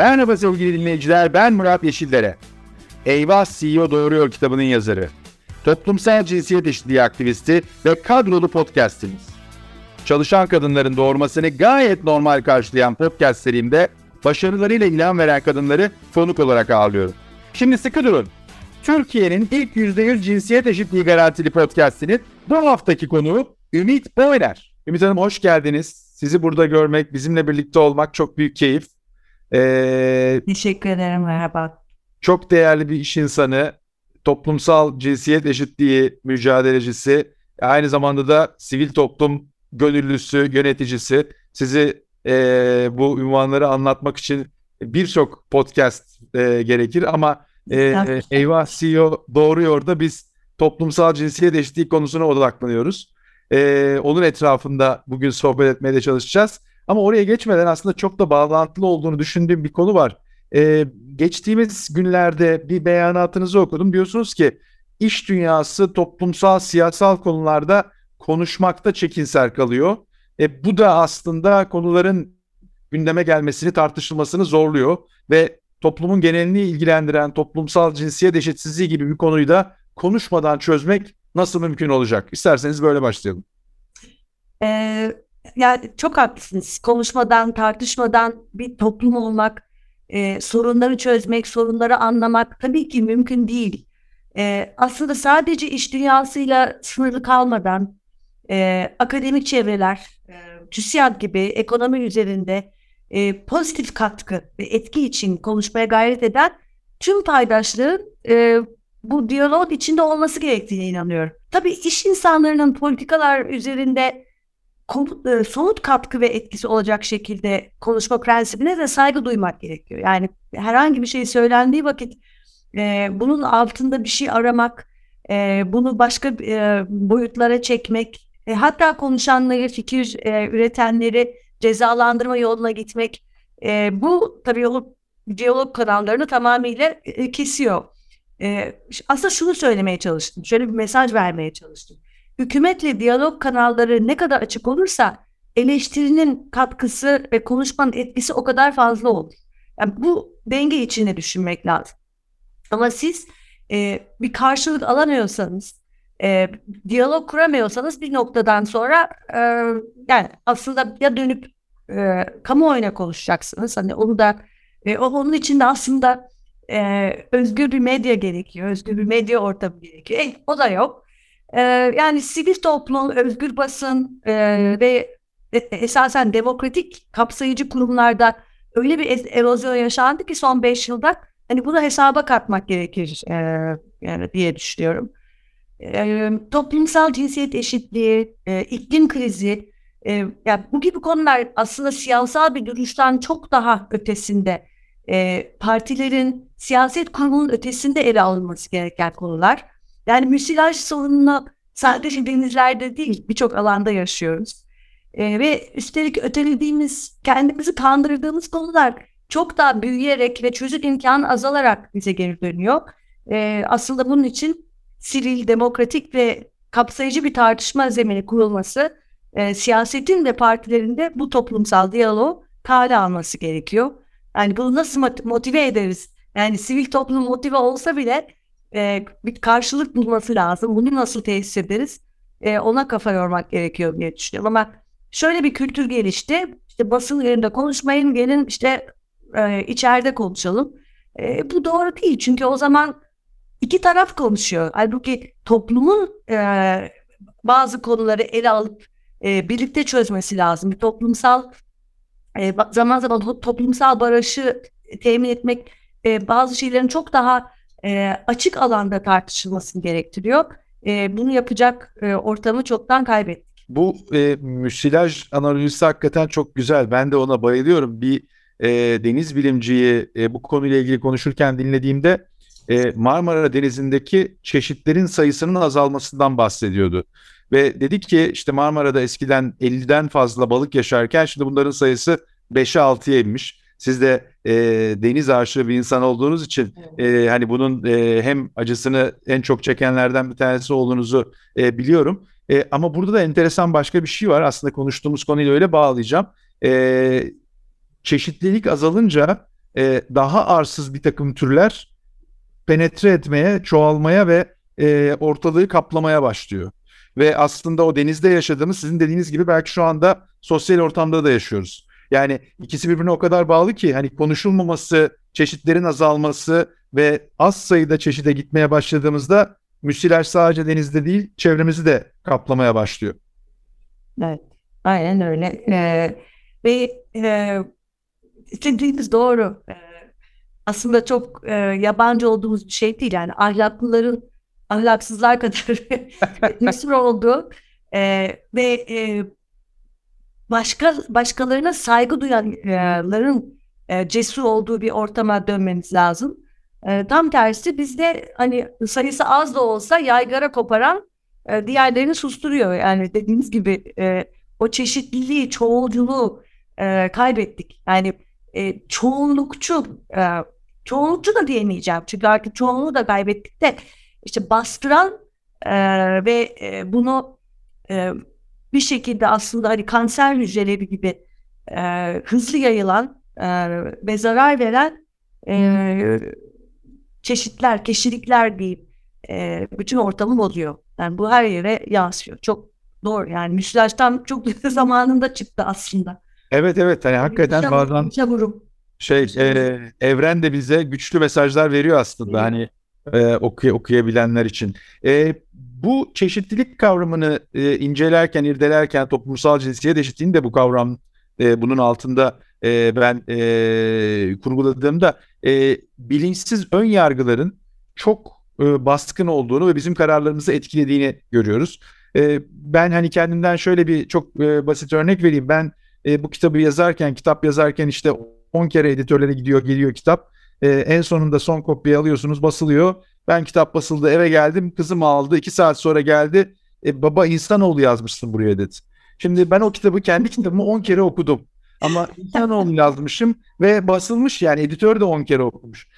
Merhaba sevgili dinleyiciler, ben Murat Yeşildere. Eyvah CEO Doğuruyor kitabının yazarı. Toplumsal cinsiyet eşitliği aktivisti ve kadrolu podcastimiz. Çalışan kadınların doğurmasını gayet normal karşılayan podcast serimde başarılarıyla ilham veren kadınları konuk olarak ağırlıyorum. Şimdi sıkı durun. Türkiye'nin ilk %100 cinsiyet eşitliği garantili podcastinin bu haftaki konuğu Ümit Boyner. Ümit Hanım hoş geldiniz. Sizi burada görmek, bizimle birlikte olmak çok büyük keyif. Ee, Teşekkür ederim, merhaba. Çok değerli bir iş insanı, toplumsal cinsiyet eşitliği mücadelecisi, aynı zamanda da sivil toplum gönüllüsü, yöneticisi. Sizi e, bu ünvanları anlatmak için birçok podcast e, gerekir ama e, eyvah CEO doğruyor da biz toplumsal cinsiyet eşitliği konusuna odaklanıyoruz. E, onun etrafında bugün sohbet etmeye de çalışacağız. Ama oraya geçmeden aslında çok da bağlantılı olduğunu düşündüğüm bir konu var. Ee, geçtiğimiz günlerde bir beyanatınızı okudum. Diyorsunuz ki iş dünyası toplumsal, siyasal konularda konuşmakta çekinser kalıyor. E, bu da aslında konuların gündeme gelmesini, tartışılmasını zorluyor ve toplumun genelini ilgilendiren toplumsal cinsiyet eşitsizliği gibi bir konuyu da konuşmadan çözmek nasıl mümkün olacak? İsterseniz böyle başlayalım. Ee, yani çok haklısınız. Konuşmadan, tartışmadan bir toplum olmak, e, sorunları çözmek, sorunları anlamak tabii ki mümkün değil. E, aslında sadece iş dünyasıyla sınırlı kalmadan e, akademik çevreler, e, TÜSİAD gibi ekonomi üzerinde e, pozitif katkı ve etki için konuşmaya gayret eden tüm paydaşların e, bu diyalog içinde olması gerektiğine inanıyorum. Tabii iş insanlarının politikalar üzerinde e, somut katkı ve etkisi olacak şekilde konuşma prensibine de saygı duymak gerekiyor. Yani herhangi bir şey söylendiği vakit e, bunun altında bir şey aramak, e, bunu başka e, boyutlara çekmek, e, hatta konuşanları, fikir e, üretenleri cezalandırma yoluna gitmek, e, bu tabii yolu, diyalog kanallarını tamamıyla e, kesiyor. E, aslında şunu söylemeye çalıştım, şöyle bir mesaj vermeye çalıştım hükümetle diyalog kanalları ne kadar açık olursa eleştirinin katkısı ve konuşmanın etkisi o kadar fazla olur. Yani bu denge içinde düşünmek lazım. Ama siz e, bir karşılık alamıyorsanız, e, diyalog kuramıyorsanız bir noktadan sonra e, yani aslında ya dönüp e, kamuoyuna konuşacaksınız. Hani onu da e, onun için de aslında e, özgür bir medya gerekiyor, özgür bir medya ortamı gerekiyor. E, o da yok. E, yani sivil toplum, özgür basın e, ve esasen demokratik kapsayıcı kurumlarda öyle bir erozyon yaşandı ki son beş yılda hani bunu hesaba katmak gerekir e, yani diye düşünüyorum. E, toplumsal cinsiyet eşitliği, e, iklim krizi, e, yani bu gibi konular aslında siyasal bir duruştan çok daha ötesinde e, partilerin siyaset kurumunun ötesinde ele alınması gereken konular. Yani müsilaj sorununu sadece denizlerde değil birçok alanda yaşıyoruz. E, ve üstelik ötelediğimiz, kendimizi kandırdığımız konular çok daha büyüyerek ve çözüm imkanı azalarak bize geri dönüyor. E, aslında bunun için sivil, demokratik ve kapsayıcı bir tartışma zemini kurulması, e, siyasetin ve partilerin de bu toplumsal diyaloğu kale alması gerekiyor. Yani bunu nasıl motive ederiz? Yani sivil toplum motive olsa bile e, bir karşılık bulması lazım. Bunu nasıl tesis ederiz? E, ona kafa yormak gerekiyor diye düşünüyorum. Ama şöyle bir kültür gelişti. İşte basın yerinde konuşmayın, gelin işte e, içeride konuşalım. E, bu doğru değil. Çünkü o zaman iki taraf konuşuyor. Halbuki toplumun e, bazı konuları ele alıp e, birlikte çözmesi lazım. Bir toplumsal e, zaman zaman toplumsal barışı temin etmek e, bazı şeylerin çok daha e, açık alanda tartışılmasını gerektiriyor. E, bunu yapacak e, ortamı çoktan kaybettik. Bu e, müsilaj analizi hakikaten çok güzel. Ben de ona bayılıyorum. Bir e, deniz bilimciyi e, bu konuyla ilgili konuşurken dinlediğimde e, Marmara Denizi'ndeki çeşitlerin sayısının azalmasından bahsediyordu. Ve dedik ki işte Marmara'da eskiden 50'den fazla balık yaşarken şimdi bunların sayısı 5'e 6'ya inmiş. Siz de e, deniz aşığı bir insan olduğunuz için e, hani bunun e, hem acısını en çok çekenlerden bir tanesi olduğunuzu e, biliyorum. E, ama burada da enteresan başka bir şey var. Aslında konuştuğumuz konuyla öyle bağlayacağım. E, çeşitlilik azalınca e, daha arsız bir takım türler penetre etmeye, çoğalmaya ve e, ortalığı kaplamaya başlıyor. Ve aslında o denizde yaşadığımız sizin dediğiniz gibi belki şu anda sosyal ortamda da yaşıyoruz. Yani ikisi birbirine o kadar bağlı ki hani konuşulmaması, çeşitlerin azalması ve az sayıda çeşide gitmeye başladığımızda müsilaj sadece denizde değil çevremizi de kaplamaya başlıyor. Evet, aynen öyle. Ee, ve e, dediğiniz doğru. Ee, aslında çok e, yabancı olduğumuz bir şey değil. Yani ahlaklıların ahlaksızlar kadar mesul olduğu e, ve e, başka başkalarına saygı duyanların e, cesur olduğu bir ortama dönmemiz lazım. E, tam tersi bizde hani sayısı az da olsa yaygara koparan e, diğerlerini susturuyor. Yani dediğiniz gibi e, o çeşitliliği, çoğulculuğu e, kaybettik. Yani e, çoğunlukçu, e, çoğunlukçu da diyemeyeceğim. Çünkü artık çoğunluğu da kaybettik de işte bastıran e, ve e, bunu e, bir şekilde aslında hani kanser hücreleri gibi e, hızlı yayılan e, ve zarar veren e, çeşitler, kişilikler diyeyim e, bütün ortamı bozuyor. Yani bu her yere yansıyor. Çok doğru yani müsilaj tam çok zamanında çıktı aslında. Evet evet hani hakikaten Çabuk, bazen çaburum. şey e, evren de bize güçlü mesajlar veriyor aslında hani e, okuy okuyabilenler için. E, bu çeşitlilik kavramını e, incelerken, irdelerken toplumsal cinsiyet eşitliğini de bu kavram e, bunun altında e, ben e, kurguladığımda e, bilinçsiz ön yargıların çok e, baskın olduğunu ve bizim kararlarımızı etkilediğini görüyoruz. E, ben hani kendimden şöyle bir çok e, basit örnek vereyim. Ben e, bu kitabı yazarken, kitap yazarken işte 10 kere editörlere gidiyor, geliyor kitap. E, en sonunda son kopyayı alıyorsunuz, basılıyor. Ben kitap basıldı, eve geldim, kızım aldı. 2 saat sonra geldi. E, baba insanoğlu yazmışsın buraya dedi. Şimdi ben o kitabı kendi kitabımı 10 kere okudum. Ama insanoğlu yazmışım ve basılmış yani editör de 10 kere okumuş.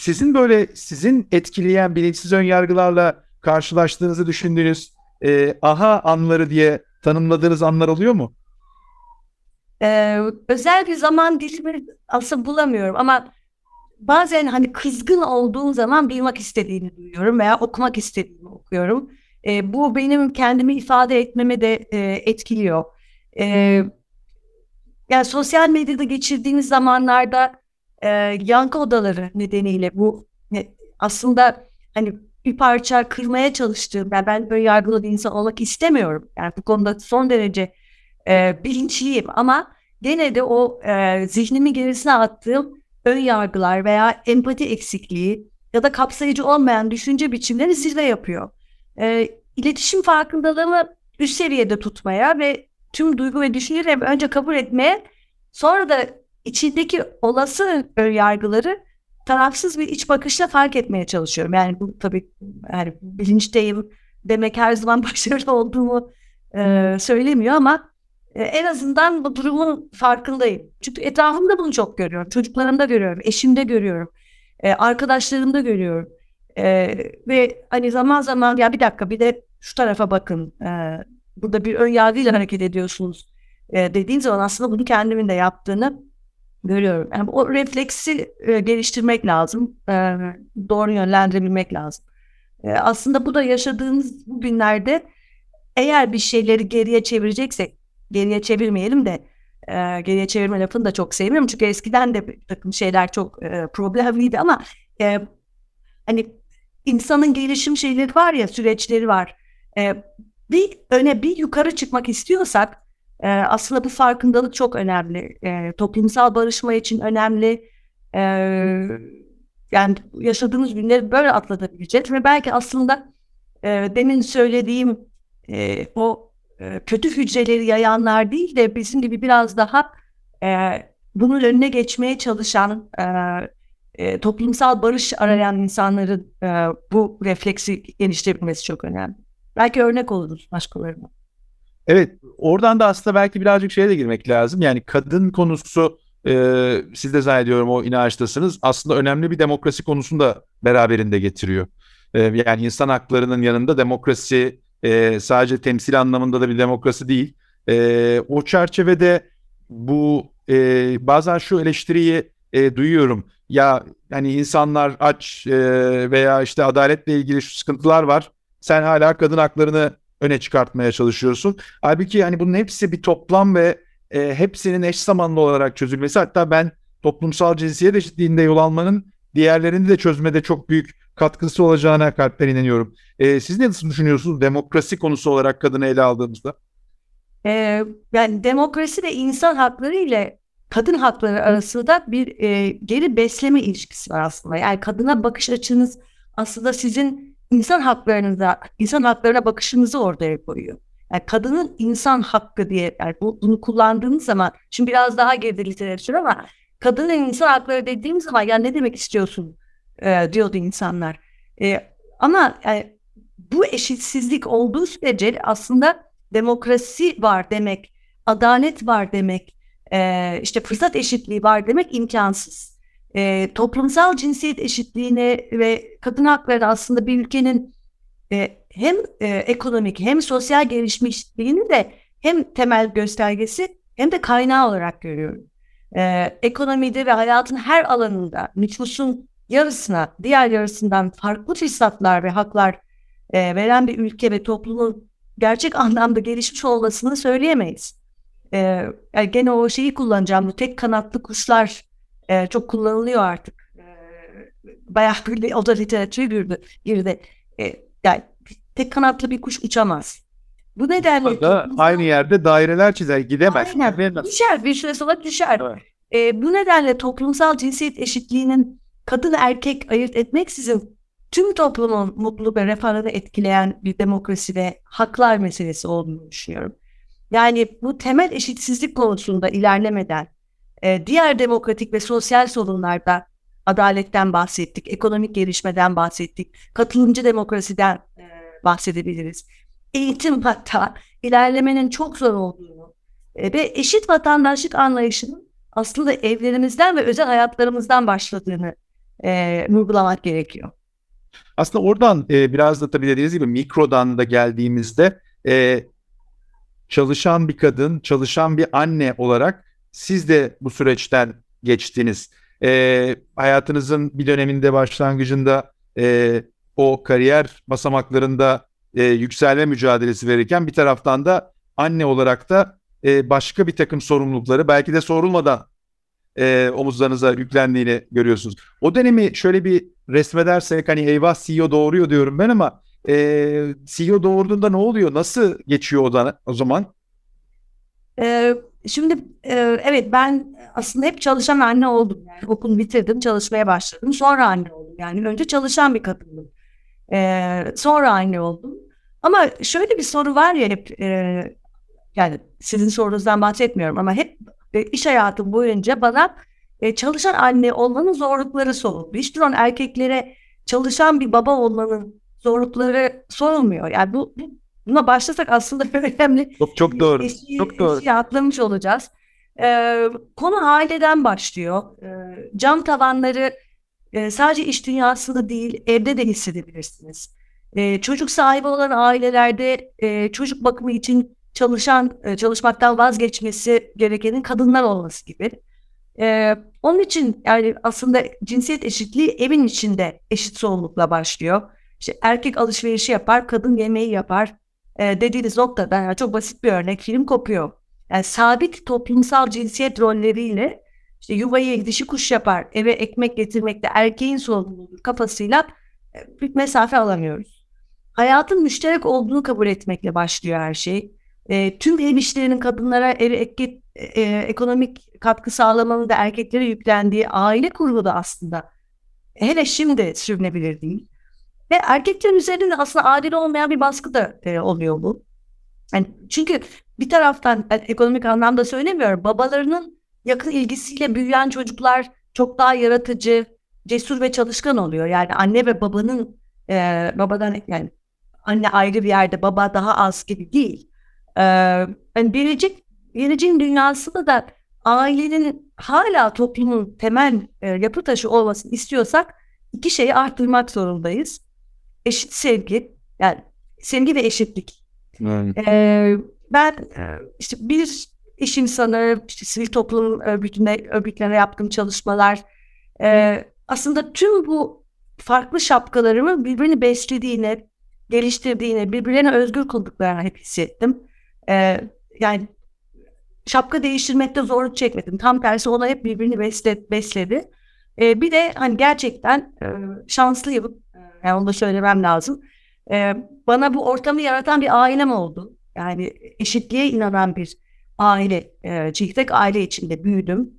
Sizin böyle sizin etkileyen bilinçsiz ön yargılarla karşılaştığınızı düşündüğünüz e, aha anları diye tanımladığınız anlar oluyor mu? Ee, özel bir zaman dilimi aslında bulamıyorum ama bazen hani kızgın olduğum zaman bilmek istediğini duyuyorum veya okumak istediğimi okuyorum. Ee, bu benim kendimi ifade etmeme de e, etkiliyor. Ee, yani sosyal medyada geçirdiğimiz zamanlarda e, yankı odaları nedeniyle bu ne, aslında hani bir parça kırmaya çalıştığım yani ben böyle yargılı bir insan olmak istemiyorum. Yani bu konuda son derece e, bilinçliyim ama gene de o e, zihnimi gerisine attığım ön yargılar veya empati eksikliği ya da kapsayıcı olmayan düşünce biçimleri zirve yapıyor. E, iletişim farkındalığımı üst seviyede tutmaya ve tüm duygu ve düşünceleri önce kabul etmeye sonra da içindeki olası ön yargıları tarafsız bir iç bakışla fark etmeye çalışıyorum. Yani bu tabii yani bilinçteyim demek her zaman başarılı olduğumu e, söylemiyor ama en azından bu durumun farkındayım. Çünkü etrafımda bunu çok görüyorum. Çocuklarımda görüyorum, eşimde görüyorum, e, arkadaşlarımda görüyorum. E, ve hani zaman zaman ya bir dakika bir de şu tarafa bakın. Burada bir ön yargıyla hareket ediyorsunuz e, dediğin zaman aslında bunu kendimin de yaptığını görüyorum. Yani o refleksi e, geliştirmek lazım. Doğru yönlendirebilmek lazım. Aslında bu da yaşadığımız bu günlerde eğer bir şeyleri geriye çevireceksek geriye çevirmeyelim de e, geriye çevirme lafını da çok sevmiyorum. Çünkü eskiden de bir takım şeyler çok e, problemliydi ama e, hani insanın gelişim şeyleri var ya süreçleri var. E, bir öne bir yukarı çıkmak istiyorsak e, aslında bu farkındalık çok önemli. E, toplumsal barışma için önemli. E, yani yaşadığımız günleri böyle atlatabileceğiz ve belki aslında e, demin söylediğim e, o e, kötü hücreleri yayanlar değil de bizim gibi biraz daha e, bunun önüne geçmeye çalışan e, e, toplumsal barış arayan insanların e, bu refleksi geliştirebilmesi çok önemli. Belki örnek oluruz başkalarına. Evet, oradan da aslında belki birazcık şeye de girmek lazım. Yani kadın konusu e, siz de zannediyorum o inançtasınız. Aslında önemli bir demokrasi konusunu da beraberinde getiriyor. E, yani insan haklarının yanında demokrasi e, sadece temsil anlamında da bir demokrasi değil. E, o çerçevede bu e, bazen şu eleştiriyi e, duyuyorum. Ya hani insanlar aç e, veya işte adaletle ilgili şu sıkıntılar var. Sen hala kadın haklarını öne çıkartmaya çalışıyorsun. Halbuki hani bunun hepsi bir toplam ve e, hepsinin eş zamanlı olarak çözülmesi. Hatta ben toplumsal cinsiyet eşitliğinde yol almanın diğerlerini de çözmede çok büyük katkısı olacağına kalpten inanıyorum. E, siz ne düşünüyorsunuz demokrasi konusu olarak kadını ele aldığımızda? Ee, yani demokrasi ve insan hakları ile kadın hakları arasında bir e, geri besleme ilişkisi var aslında. Yani kadına bakış açınız aslında sizin insan haklarınıza, insan haklarına bakışınızı ortaya koyuyor. Yani kadının insan hakkı diye yani bu, bunu kullandığınız zaman şimdi biraz daha geride literatür ama kadının insan hakları dediğim zaman ya ne demek istiyorsun e, diyordu insanlar. E, ama yani, bu eşitsizlik olduğu sürece aslında demokrasi var demek, adalet var demek, e, işte fırsat eşitliği var demek imkansız. E, toplumsal cinsiyet eşitliğine ve kadın hakları aslında bir ülkenin e, hem e, ekonomik hem sosyal gelişmişliğini de hem temel göstergesi hem de kaynağı olarak görüyorum. E, ekonomide ve hayatın her alanında nüfusun yarısına, diğer yarısından farklı fırsatlar ve haklar e, veren bir ülke ve toplumun gerçek anlamda gelişmiş olmasını söyleyemeyiz. E, yani gene o şeyi kullanacağım. Bu tek kanatlı kuşlar e, çok kullanılıyor artık. E, bayağı bir o da literatüre girdi. girdi. E, yani tek kanatlı bir kuş uçamaz. Bu nedenle... Da aynı yerde daireler çizer gidemez. Aynen. Düşer bir süre sonra düşer. Evet. E, bu nedenle toplumsal cinsiyet eşitliğinin kadın erkek ayırt etmeksizin tüm toplumun mutluluk ve refahını etkileyen bir demokrasi ve haklar meselesi olduğunu düşünüyorum. Yani bu temel eşitsizlik konusunda ilerlemeden e, diğer demokratik ve sosyal sorunlarda adaletten bahsettik, ekonomik gelişmeden bahsettik, katılımcı demokrasiden e, bahsedebiliriz. Eğitim hatta ilerlemenin çok zor olduğunu e, ve eşit vatandaşlık anlayışının aslında evlerimizden ve özel hayatlarımızdan başladığını e, vurgulamak gerekiyor. Aslında oradan e, biraz da tabii dediğiniz gibi mikrodan da geldiğimizde e, çalışan bir kadın, çalışan bir anne olarak siz de bu süreçten geçtiniz. E, hayatınızın bir döneminde başlangıcında e, o kariyer basamaklarında e, yükselme mücadelesi verirken bir taraftan da anne olarak da e, başka bir takım sorumlulukları belki de sorulmadan e, omuzlarınıza yüklendiğini görüyorsunuz. O dönemi şöyle bir resmedersek hani eyvah CEO doğuruyor diyorum ben ama e, CEO doğurduğunda ne oluyor? Nasıl geçiyor o, da, o zaman? Ee, şimdi e, evet ben aslında hep çalışan anne oldum. Yani okul bitirdim, çalışmaya başladım. Sonra anne oldum. Yani önce çalışan bir kadındım. Ee, sonra anne oldum. Ama şöyle bir soru var ya hep e, yani sizin sorunuzdan bahsetmiyorum ama hep e, iş hayatım boyunca bana e, çalışan anne olmanın zorlukları soruldu. Hiç duran erkeklere çalışan bir baba olmanın zorlukları sorulmuyor. Yani bu, bu buna başlasak aslında önemli. Çok çok doğru. Eşi, çok doğru. Eşi atlamış olacağız. Ee, konu aileden başlıyor. Ee, cam tavanları e, sadece iş dünyasında değil evde de hissedebilirsiniz. Ee, çocuk sahibi olan ailelerde e, çocuk bakımı için çalışan e, çalışmaktan vazgeçmesi gerekenin kadınlar olması gibi. Ee, onun için yani aslında cinsiyet eşitliği evin içinde eşit sorumlulukla başlıyor. İşte erkek alışverişi yapar, kadın yemeği yapar e, dediğiniz noktada yani çok basit bir örnek film kopuyor. Yani sabit toplumsal cinsiyet rolleriyle işte yuvayı dişi kuş yapar, eve ekmek getirmekte erkeğin sorumluluğu kafasıyla e, bir mesafe alamıyoruz. Hayatın müşterek olduğunu kabul etmekle başlıyor her şey. E, tüm ev işlerinin kadınlara eve ek, e, ekonomik katkı sağlamanın da erkeklere yüklendiği aile kurulu da aslında hele şimdi sürünebilir değil. Ve erkeklerin üzerinde aslında adil olmayan bir baskı da e, oluyor bu. Yani çünkü bir taraftan ben ekonomik anlamda söylemiyorum. Babalarının yakın ilgisiyle büyüyen çocuklar çok daha yaratıcı, cesur ve çalışkan oluyor. Yani anne ve babanın e, babadan yani anne ayrı bir yerde, baba daha az gibi değil. E, yani gelecek geleceğin dünyasında da ailenin hala toplumun temel e, yapı taşı olmasını istiyorsak iki şeyi arttırmak zorundayız eşit sevgi yani sevgi ve eşitlik. Evet. Ee, ben işte bir iş insanı, işte sivil toplum örgütüne, örgütlerine yaptığım çalışmalar. E, aslında tüm bu farklı şapkalarımı birbirini beslediğine, geliştirdiğine, birbirlerine özgür kıldıklarını hep hissettim. E, yani şapka değiştirmekte zorluk çekmedim. Tam tersi ona hep birbirini besle, besledi. E, bir de hani gerçekten e, şanslıyım. Yani onu da söylemem lazım. E, bana bu ortamı yaratan bir ailem oldu. Yani eşitliğe inanan bir aile, e, çiftlik aile içinde büyüdüm.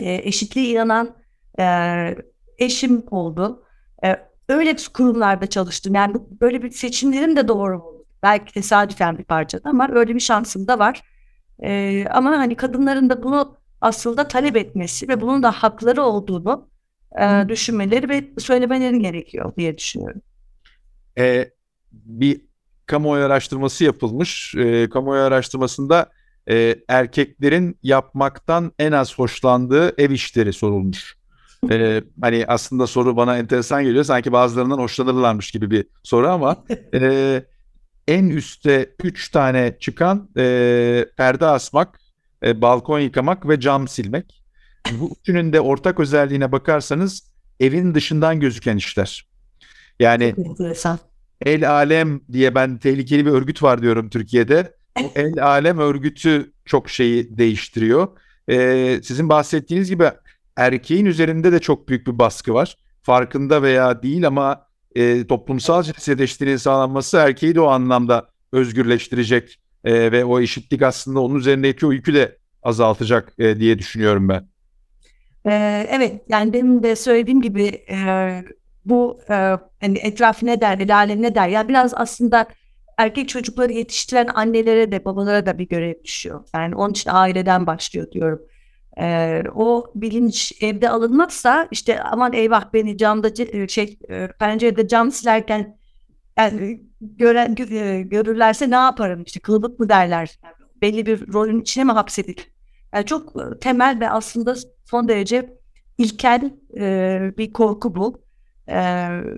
E, eşitliğe inanan e, eşim oldu. E, öyle kurumlarda çalıştım. Yani böyle bir seçimlerim de doğru oldu. Belki tesadüfen bir parçada ama öyle bir şansım da var. E, ama hani kadınların da bunu aslında talep etmesi ve bunun da hakları olduğunu e, düşünmeleri ve söylemeleri gerekiyor diye düşünüyorum. E, bir kamuoyu araştırması yapılmış. E, kamuoyu araştırmasında e, erkeklerin yapmaktan en az hoşlandığı ev işleri sorulmuş. E, hani aslında soru bana enteresan geliyor. Sanki bazılarından hoşlanırlarmış gibi bir soru ama e, en üstte 3 tane çıkan e, perde asmak, e, balkon yıkamak ve cam silmek. Bu üçünün de ortak özelliğine bakarsanız evin dışından gözüken işler. Yani El Alem diye ben tehlikeli bir örgüt var diyorum Türkiye'de. O El Alem örgütü çok şeyi değiştiriyor. Ee, sizin bahsettiğiniz gibi erkeğin üzerinde de çok büyük bir baskı var. Farkında veya değil ama e, toplumsal cinsiyet eşitliğinin sağlanması erkeği de o anlamda özgürleştirecek e, ve o eşitlik aslında onun üzerindeki o yükü de azaltacak e, diye düşünüyorum ben. Ee, evet yani benim de söylediğim gibi e, bu e, hani etrafı ne der, el alem ne der. Yani biraz aslında erkek çocukları yetiştiren annelere de babalara da bir görev düşüyor. Yani onun için aileden başlıyor diyorum. Ee, o bilinç evde alınmazsa işte aman eyvah beni camda şey e, pencerede cam silerken yani gören e, görürlerse ne yaparım? İşte kılıbık mı derler? Yani belli bir rolün içine mi hapsedilir? Yani çok e, temel ve aslında son derece ilkel e, bir korku bu. E,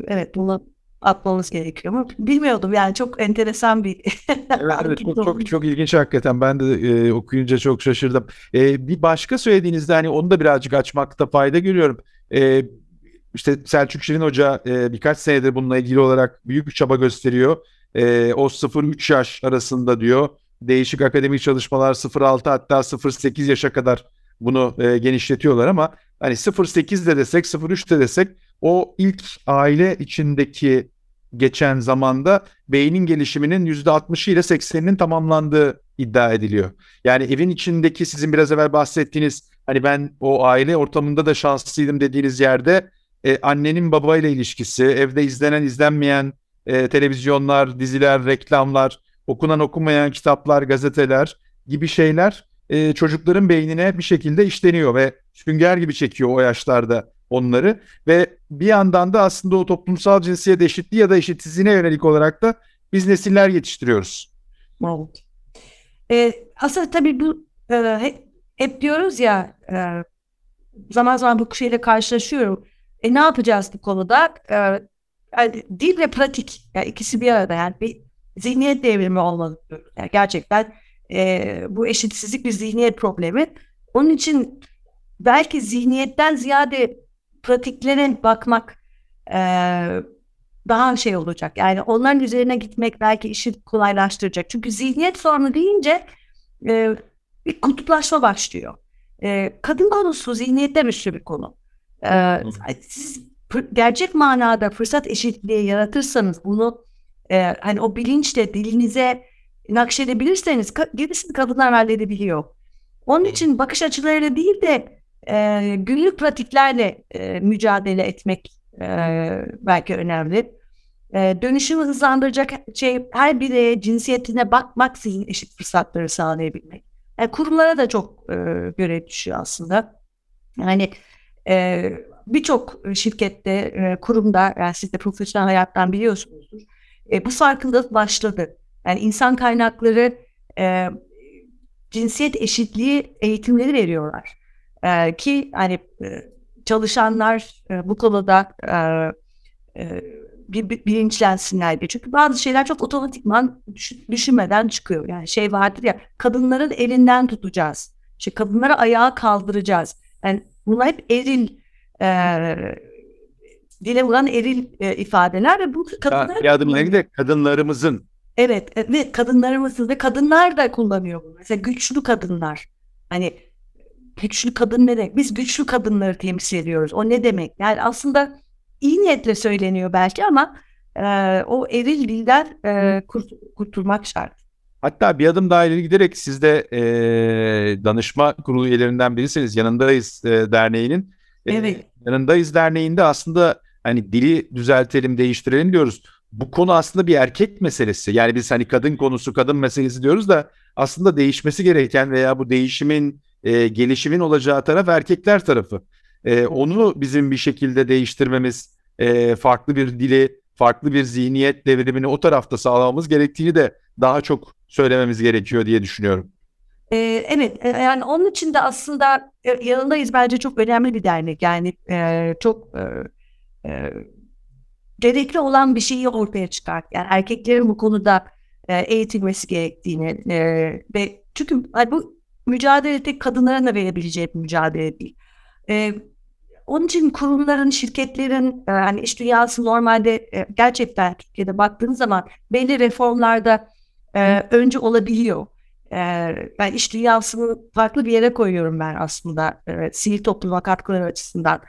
evet bunu atmamız gerekiyor mu bilmiyordum yani çok enteresan bir evet, evet çok, çok çok ilginç hakikaten ben de e, okuyunca çok şaşırdım e, bir başka söylediğinizde hani onu da birazcık açmakta fayda görüyorum e, işte Selçuk Şirin Hoca e, birkaç senedir bununla ilgili olarak büyük bir çaba gösteriyor. E, o 0-3 yaş arasında diyor. Değişik akademik çalışmalar 0-6 hatta 0-8 yaşa kadar bunu e, genişletiyorlar ama hani 0-8 de desek 0-3 de desek o ilk aile içindeki geçen zamanda beynin gelişiminin %60'ı ile 80'inin tamamlandığı iddia ediliyor. Yani evin içindeki sizin biraz evvel bahsettiğiniz hani ben o aile ortamında da şanslıydım dediğiniz yerde e, annenin babayla ilişkisi, evde izlenen izlenmeyen e, televizyonlar, diziler, reklamlar, okunan okunmayan kitaplar, gazeteler gibi şeyler e, çocukların beynine bir şekilde işleniyor ve sünger gibi çekiyor o yaşlarda onları ve bir yandan da aslında o toplumsal cinsiyet eşitliği ya da eşitsizliğine yönelik olarak da biz nesiller yetiştiriyoruz. Evet. Ee, aslında tabii bu e, hep, hep diyoruz ya e, zaman zaman bu şeyle karşılaşıyorum. E ne yapacağız bu konuda? E, yani dil ve pratik yani ikisi bir arada yani bir zihniyet devrimi olmalı. Yani gerçekten e, bu eşitsizlik bir zihniyet problemi. Onun için belki zihniyetten ziyade pratiklere bakmak e, daha şey olacak. Yani onların üzerine gitmek belki işi kolaylaştıracak. Çünkü zihniyet sorunu deyince e, bir kutuplaşma başlıyor. E, kadın konusu zihniyetten üstü bir konu. E, siz gerçek manada fırsat eşitliği yaratırsanız bunu e, hani o bilinçle dilinize nakşedebilirseniz gerisini kadınlar halledebiliyor. Onun için bakış açılarıyla değil de e, günlük pratiklerle e, mücadele etmek e, belki önemli. E, dönüşümü hızlandıracak şey her bireye cinsiyetine bakmaksızın eşit fırsatları sağlayabilmek. Yani kurumlara da çok e, görev düşüyor aslında. Yani e, birçok şirkette, e, kurumda, yani siz de profesyonel hayattan biliyorsunuzdur. E, bu farkındalık başladı. Yani insan kaynakları e, cinsiyet eşitliği eğitimleri veriyorlar. E, ki hani çalışanlar e, bu konuda e, e, bir, bir, bilinçlensinler diye. Çünkü bazı şeyler çok otomatikman düşünmeden çıkıyor. Yani şey vardır ya kadınların elinden tutacağız. İşte kadınları ayağa kaldıracağız. Yani bunlar hep eril e, dile vuran eril e, ifadeler ve bu kadınlar... Bir adımla de kadınlarımızın. Evet ve kadınlarımızın ve kadınlar da kullanıyor bunu. Mesela güçlü kadınlar. Hani güçlü kadın ne demek? Biz güçlü kadınları temsil ediyoruz. O ne demek? Yani aslında iyi niyetle söyleniyor belki ama e, o eril dilden e, kurt, kurtulmak şart. Hatta bir adım daha ileri giderek siz de e, danışma kurulu üyelerinden birisiniz. Yanındayız e, derneğinin. E, evet. Yanındayız derneğinde aslında hani dili düzeltelim, değiştirelim diyoruz. Bu konu aslında bir erkek meselesi. Yani biz hani kadın konusu, kadın meselesi diyoruz da aslında değişmesi gereken veya bu değişimin, e, gelişimin olacağı taraf erkekler tarafı. E, onu bizim bir şekilde değiştirmemiz, e, farklı bir dili, farklı bir zihniyet devrimini o tarafta sağlamamız gerektiğini de daha çok söylememiz gerekiyor diye düşünüyorum. Ee, evet e, yani onun için de aslında e, yanındayız bence çok önemli bir dernek yani e, çok e, e, gerekli olan bir şeyi ortaya çıkart. Yani erkeklerin bu konuda e, eğitilmesi gerektiğini e, ve çünkü bu mücadele tek kadınların da verebileceği bir mücadele değil. E, onun için kurumların, şirketlerin e, yani iş dünyası normalde e, gerçekten Türkiye'de baktığınız zaman belli reformlarda e, önce olabiliyor. E, ben iş dünyasını farklı bir yere koyuyorum ben aslında e, sivil topluma katkıları açısından.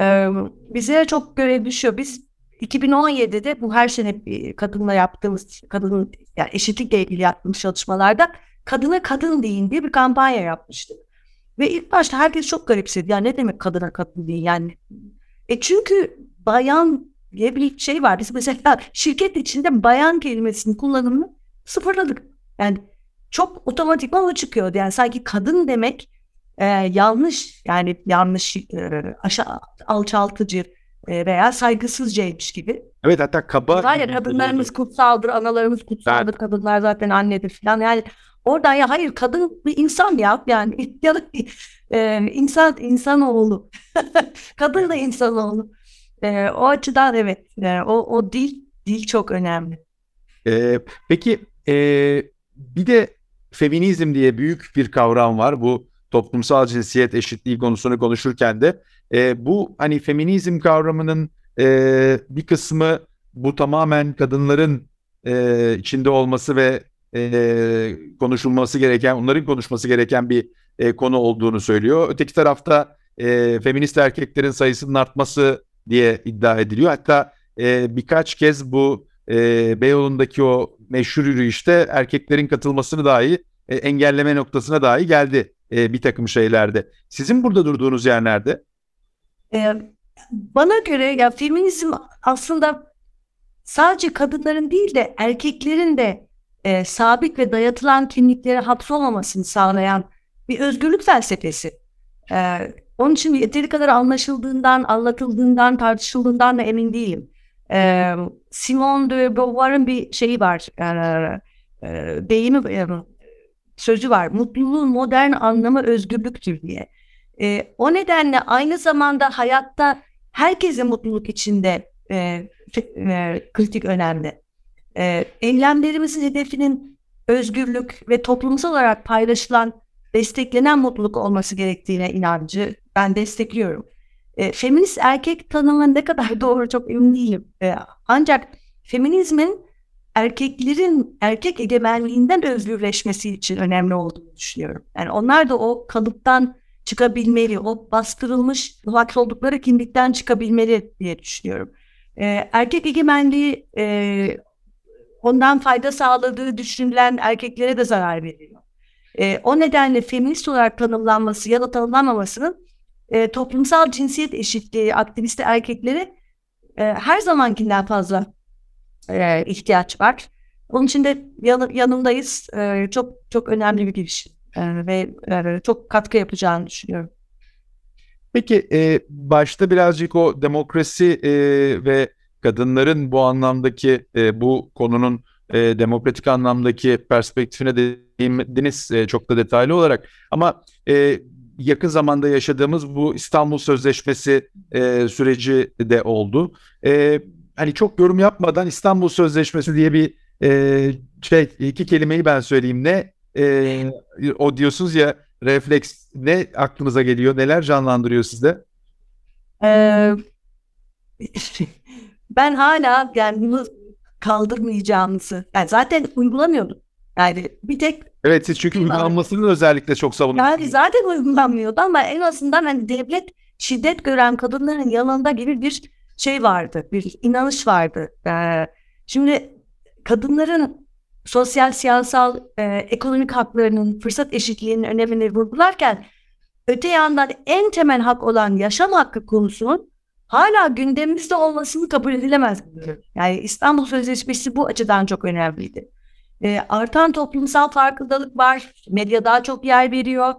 E, bize çok görev düşüyor. Biz 2017'de bu her sene kadınla yaptığımız, kadının yani eşitlikle ilgili yaptığımız çalışmalarda kadına kadın deyin diye bir kampanya yapmıştık. Ve ilk başta herkes çok garipsedi. Ya ne demek kadına kadın değil yani. E çünkü bayan diye bir şey var. Biz mesela şirket içinde bayan kelimesinin kullanımını sıfırladık. Yani çok otomatikman o çıkıyordu. Yani sanki kadın demek e, yanlış yani yanlış e, aşağı alçaltıcı e, veya saygısızcaymış gibi. Evet hatta kaba. Hayır kadınlarımız kutsaldır, analarımız kutsaldır, evet. kadınlar zaten annedir falan. Yani Oradan ya hayır kadın bir insan ya yani ya da e, insan insanoğlu. Kadın da insanoğlu. E, o açıdan evet yani o o dil dil çok önemli. Ee, peki e, bir de feminizm diye büyük bir kavram var. Bu toplumsal cinsiyet eşitliği konusunu konuşurken de e, bu hani feminizm kavramının e, bir kısmı bu tamamen kadınların e, içinde olması ve e, konuşulması gereken, onların konuşması gereken bir e, konu olduğunu söylüyor. Öteki tarafta e, feminist erkeklerin sayısının artması diye iddia ediliyor. Hatta e, birkaç kez bu e, Beyoğlu'ndaki o meşhur yürüyüşte erkeklerin katılmasını dahi e, engelleme noktasına dahi geldi e, bir takım şeylerde. Sizin burada durduğunuz yer nerede? E, bana göre ya feminizm aslında sadece kadınların değil de erkeklerin de e, sabit ve dayatılan kimliklere hapsolmamasını sağlayan bir özgürlük felsefesi. E, onun için yeteri kadar anlaşıldığından, anlatıldığından, tartışıldığından da emin değilim. E, Simone de Beauvoir'ın bir şeyi var, e, e, deyimi, e, sözü var. Mutluluğun modern anlamı özgürlüktür diye. E, o nedenle aynı zamanda hayatta herkese mutluluk içinde e, e, kritik önemli e, eylemlerimizin hedefinin özgürlük ve toplumsal olarak paylaşılan, desteklenen mutluluk olması gerektiğine inancı ben destekliyorum. E, feminist erkek tanımı ne kadar doğru çok emin değilim. E, ancak feminizmin erkeklerin erkek egemenliğinden özgürleşmesi için önemli olduğunu düşünüyorum. Yani onlar da o kalıptan çıkabilmeli, o bastırılmış hak oldukları kimlikten çıkabilmeli diye düşünüyorum. Ee, erkek egemenliği e, ondan fayda sağladığı düşünülen erkeklere de zarar veriyor. E, o nedenle feminist olarak tanımlanması ya da tanımlanmamasının e, toplumsal cinsiyet eşitliği aktivisti erkeklere e, her zamankinden fazla e, ihtiyaç var. Onun için de yan, yanındayız. E, çok çok önemli bir girişim e, ve e, çok katkı yapacağını düşünüyorum. Peki e, başta birazcık o demokrasi e, ve kadınların bu anlamdaki e, bu konunun e, demokratik anlamdaki perspektifine değindiniz e, çok da detaylı olarak. Ama e, yakın zamanda yaşadığımız bu İstanbul Sözleşmesi e, süreci de oldu. E, hani çok yorum yapmadan İstanbul Sözleşmesi diye bir e, şey iki kelimeyi ben söyleyeyim ne e, o diyorsunuz ya refleks ne aklınıza geliyor neler canlandırıyor sizde? Ee, ben hala yani bunu kaldırmayacağımızı yani zaten uygulamıyordum. Yani bir tek Evet siz çünkü uygulanmasının özellikle çok savunuyorsunuz. Yani zaten uygulanmıyordu ama en azından hani devlet şiddet gören kadınların yanında gibi bir şey vardı. Bir inanış vardı. Ee, şimdi kadınların sosyal, siyasal, e, ekonomik haklarının, fırsat eşitliğinin önemini vurgularken öte yandan en temel hak olan yaşam hakkı konusunun hala gündemimizde olmasını kabul edilemez. Yani İstanbul Sözleşmesi bu açıdan çok önemliydi. E, artan toplumsal farkındalık var. Medya daha çok yer veriyor.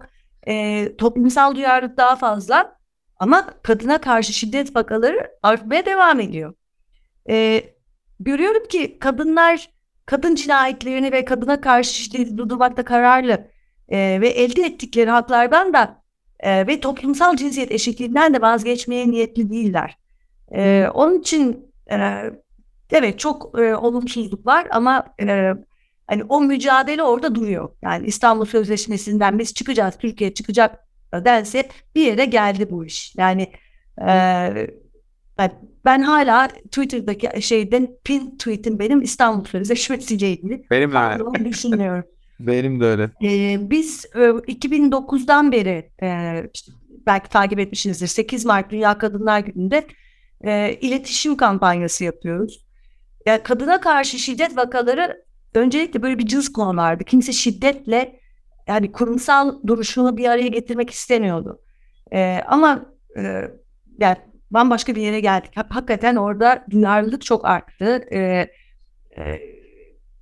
E, toplumsal duyarlılık daha fazla. Ama kadına karşı şiddet vakaları artmaya devam ediyor. E, görüyorum ki kadınlar kadın cinayetlerini ve kadına karşı şiddeti durdurmakta kararlı e, ve elde ettikleri haklardan da e, ve toplumsal cinsiyet eşitliğinden de vazgeçmeye niyetli değiller. E, onun için e, evet çok e, olumsuzluk var ama e, hani o mücadele orada duruyor. Yani İstanbul Sözleşmesi'nden biz çıkacağız, Türkiye çıkacak dense bir yere geldi bu iş. Yani e, ben hala Twitter'daki şeyden pin tweetim benim İstanbul Sözleşmesi ile ilgili. Benim de öyle. Benim de öyle. Ee, biz e, 2009'dan beri e, belki takip etmişsinizdir 8 Mart Dünya Kadınlar Günü'nde e, iletişim kampanyası yapıyoruz. Yani kadına karşı şiddet vakaları öncelikle böyle bir cız konulardı. Kimse şiddetle yani kurumsal duruşunu bir araya getirmek istemiyordu. E, ama e, yani bambaşka bir yere geldik. Hakikaten orada duyarlılık çok arttı. E, e,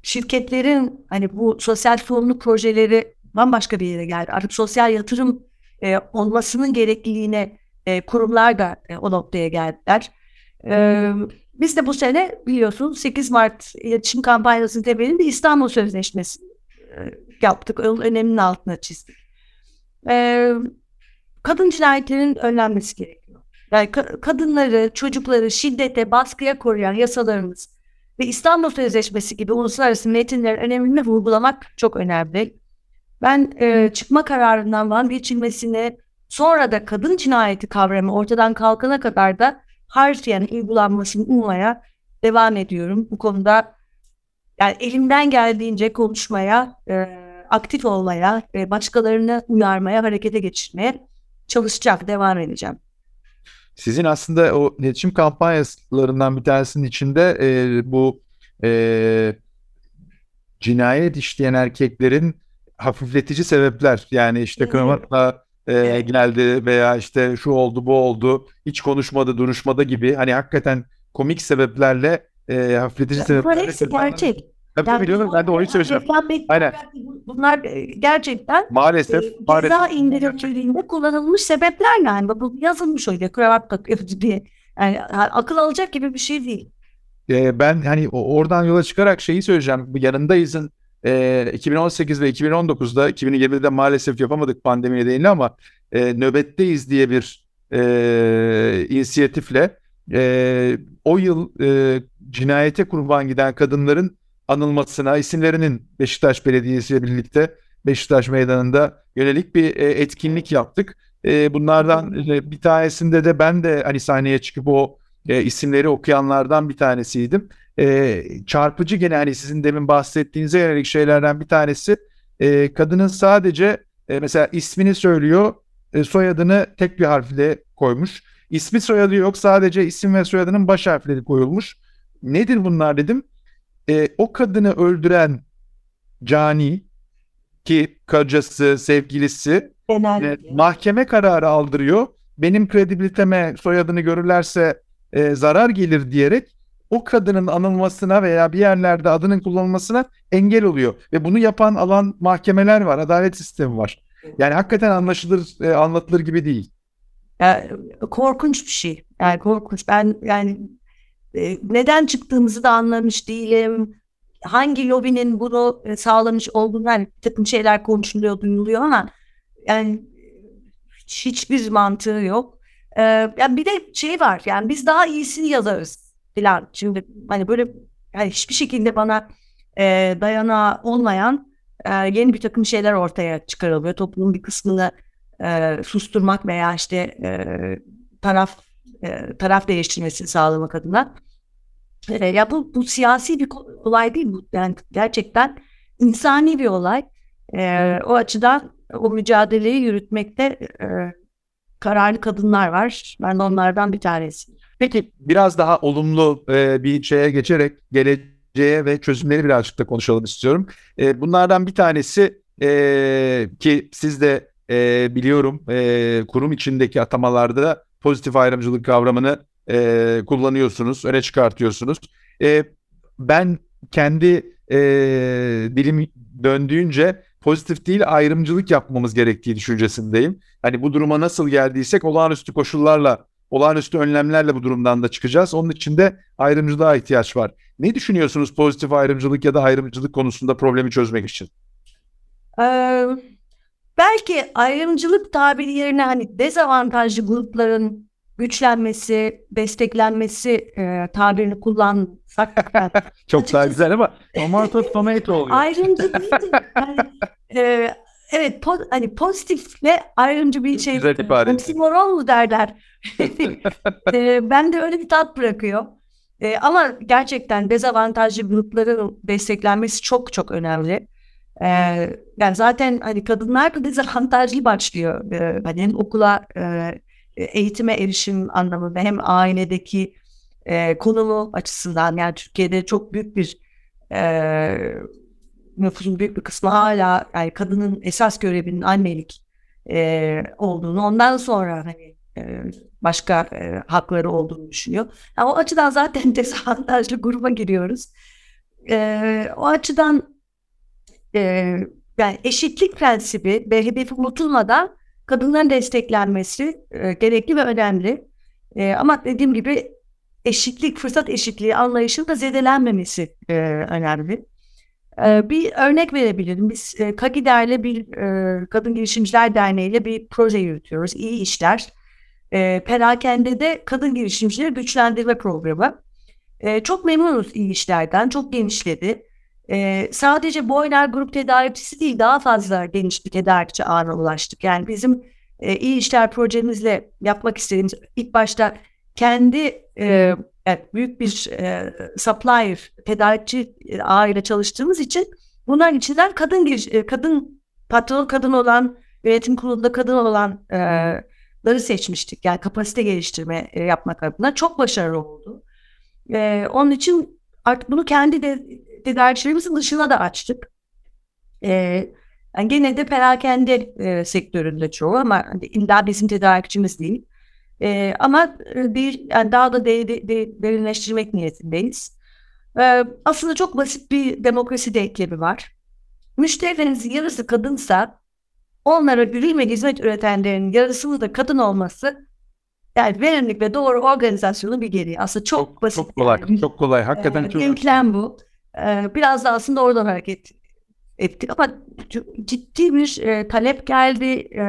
şirketlerin hani bu sosyal sorumluluk projeleri bambaşka bir yere geldi. Artık sosyal yatırım e, olmasının gerekliliğine e, kurumlar da e, o noktaya geldiler. E, biz de bu sene biliyorsunuz 8 Mart iletişim kampanyasının temelinde İstanbul Sözleşmesi e, yaptık. Onun öneminin altına çizdik. E, kadın cinayetlerinin önlenmesi gerekiyor. Yani ka- kadınları, çocukları şiddete, baskıya koruyan yasalarımız ve İstanbul Sözleşmesi gibi uluslararası metinlerin önemini vurgulamak çok önemli. Ben e, çıkma kararından vazgeçilmesini sonra da kadın cinayeti kavramı ortadan kalkana kadar da harfiyen uygulanmasını ummaya devam ediyorum. Bu konuda yani elimden geldiğince konuşmaya, e, aktif olmaya, e, başkalarını uyarmaya, harekete geçirmeye çalışacak, devam edeceğim. Sizin aslında o iletişim kampanyalarından bir tanesinin içinde e, bu e, cinayet işleyen erkeklerin hafifletici sebepler yani işte kravatla e, geldi veya işte şu oldu bu oldu hiç konuşmadı duruşmada gibi hani hakikaten komik sebeplerle e, hafifletici sebeplerle. Hepsi gerçek. Tabii yani, biliyorum ben de onu söyleyeceğim. Aynen. Bunlar e, gerçekten maalesef, e, ceza indirimlerinde kullanılmış sebepler yani. Bu yazılmış öyle kravat takıyor diye. Yani akıl alacak gibi bir şey değil. Ee, ben hani oradan yola çıkarak şeyi söyleyeceğim. Bu yanındayızın e, 2018 ve 2019'da 2020'de maalesef yapamadık pandemi nedeniyle ama e, nöbetteyiz diye bir e, inisiyatifle e, o yıl e, cinayete kurban giden kadınların anılmasına isimlerinin Beşiktaş Belediyesi ile birlikte Beşiktaş Meydanı'nda yönelik bir e, etkinlik yaptık. E, bunlardan e, bir tanesinde de ben de hani sahneye çıkıp o e, isimleri okuyanlardan bir tanesiydim. E, çarpıcı gene hani sizin demin bahsettiğinize yönelik şeylerden bir tanesi e, kadının sadece e, mesela ismini söylüyor e, soyadını tek bir harfle koymuş. İsmi soyadı yok sadece isim ve soyadının baş harfleri koyulmuş. Nedir bunlar dedim e, o kadını öldüren cani ki kocası, sevgilisi e, mahkeme kararı aldırıyor. Benim kredibiliteme soyadını görürlerse e, zarar gelir diyerek o kadının anılmasına veya bir yerlerde adının kullanılmasına engel oluyor. Ve bunu yapan alan mahkemeler var, adalet sistemi var. Yani hakikaten anlaşılır, e, anlatılır gibi değil. Ya, korkunç bir şey. Yani korkunç. Ben yani neden çıktığımızı da anlamış değilim. Hangi lobinin bunu e, sağlamış olduğunu hani bir takım şeyler konuşuluyor, duyuluyor ama yani hiçbir mantığı yok. Ee, yani bir de şey var yani biz daha iyisini yazarız. filan. Şimdi hani böyle yani hiçbir şekilde bana e, dayanağı olmayan e, yeni bir takım şeyler ortaya çıkarılıyor. Toplumun bir kısmını e, susturmak veya işte taraf taraf değiştirmesini sağlamak adına. E, ya bu bu siyasi bir olay değil bu. Yani gerçekten insani bir olay. E, o açıdan o mücadeleyi yürütmekte e, kararlı kadınlar var. Ben de onlardan bir tanesi. Peki biraz daha olumlu e, bir şeye geçerek geleceğe ve çözümleri birazcık da konuşalım istiyorum. E, bunlardan bir tanesi e, ki siz de e, biliyorum e, kurum içindeki atamalarda pozitif ayrımcılık kavramını e, kullanıyorsunuz, öne çıkartıyorsunuz. E, ben kendi e, dilim döndüğünce pozitif değil ayrımcılık yapmamız gerektiği düşüncesindeyim. Hani bu duruma nasıl geldiysek olağanüstü koşullarla, olağanüstü önlemlerle bu durumdan da çıkacağız. Onun için de ayrımcılığa ihtiyaç var. Ne düşünüyorsunuz pozitif ayrımcılık ya da ayrımcılık konusunda problemi çözmek için? Ee, belki ayrımcılık tabiri yerine hani dezavantajlı grupların güçlenmesi, desteklenmesi e, tabirini kullansak. Çok daha güzel ama tomato tomato oluyor. Ayrımcı değil yani, e, evet po hani pozitifle ayrımcı bir şey. Güzel ifade. Oksimoron mu derler. e, ben de öyle bir tat bırakıyor. E, ama gerçekten dezavantajlı grupların desteklenmesi çok çok önemli. E, yani zaten hani kadınlar da dezavantajlı başlıyor. E, hani okula e, eğitime erişim anlamında hem ailedeki e, konumu açısından yani Türkiye'de çok büyük bir e, nüfusun büyük bir kısmı hala yani kadının esas görevinin annelik e, olduğunu ondan sonra hani e, başka e, hakları olduğunu düşünüyor. Yani o açıdan zaten dezavantajlı gruba giriyoruz. E, o açıdan e, yani eşitlik prensibi ve hedefi unutulmadan kadınların desteklenmesi e, gerekli ve önemli. E, ama dediğim gibi eşitlik, fırsat eşitliği anlayışının da zedelenmemesi e, önemli. E, bir örnek verebilirim. Biz e, KAGİDER'le bir e, Kadın Girişimciler Derneği ile bir proje yürütüyoruz. İyi işler. E, Perakende'de Kadın Girişimcileri Güçlendirme Programı. E, çok memnunuz iyi işlerden. Çok genişledi. E, sadece boyner grup tedarikçisi değil daha fazla geniş bir tedarikçi ağına ulaştık. Yani bizim e, iyi işler projemizle yapmak istediğimiz ilk başta kendi e, yani büyük bir e, supplier, tedarikçi ağıyla çalıştığımız için bunların içinden kadın giriş, kadın patron kadın olan yönetim kurulunda kadın olanları e, seçmiştik. Yani kapasite geliştirme e, yapmak adına çok başarılı oldu. E, onun için artık bunu kendi de tedarikçilerimizin dışına da açtık. E, yani gene de perakende e, sektöründe çoğu ama hani illa bizim tedarikçimiz değil. E, ama bir yani daha da de, de, de, derinleştirmek niyetindeyiz. E, aslında çok basit bir demokrasi denklemi var. Müşterilerinizin yarısı kadınsa onlara ürün ve hizmet üretenlerin yarısının da kadın olması yani verimlilik ve doğru organizasyonu bir geri. Aslında çok, basit. Çok kolay. Yani. Çok kolay. Hakikaten e, çok. Denklem bu. Biraz da aslında oradan hareket ettik ama ciddi bir e, talep geldi. E,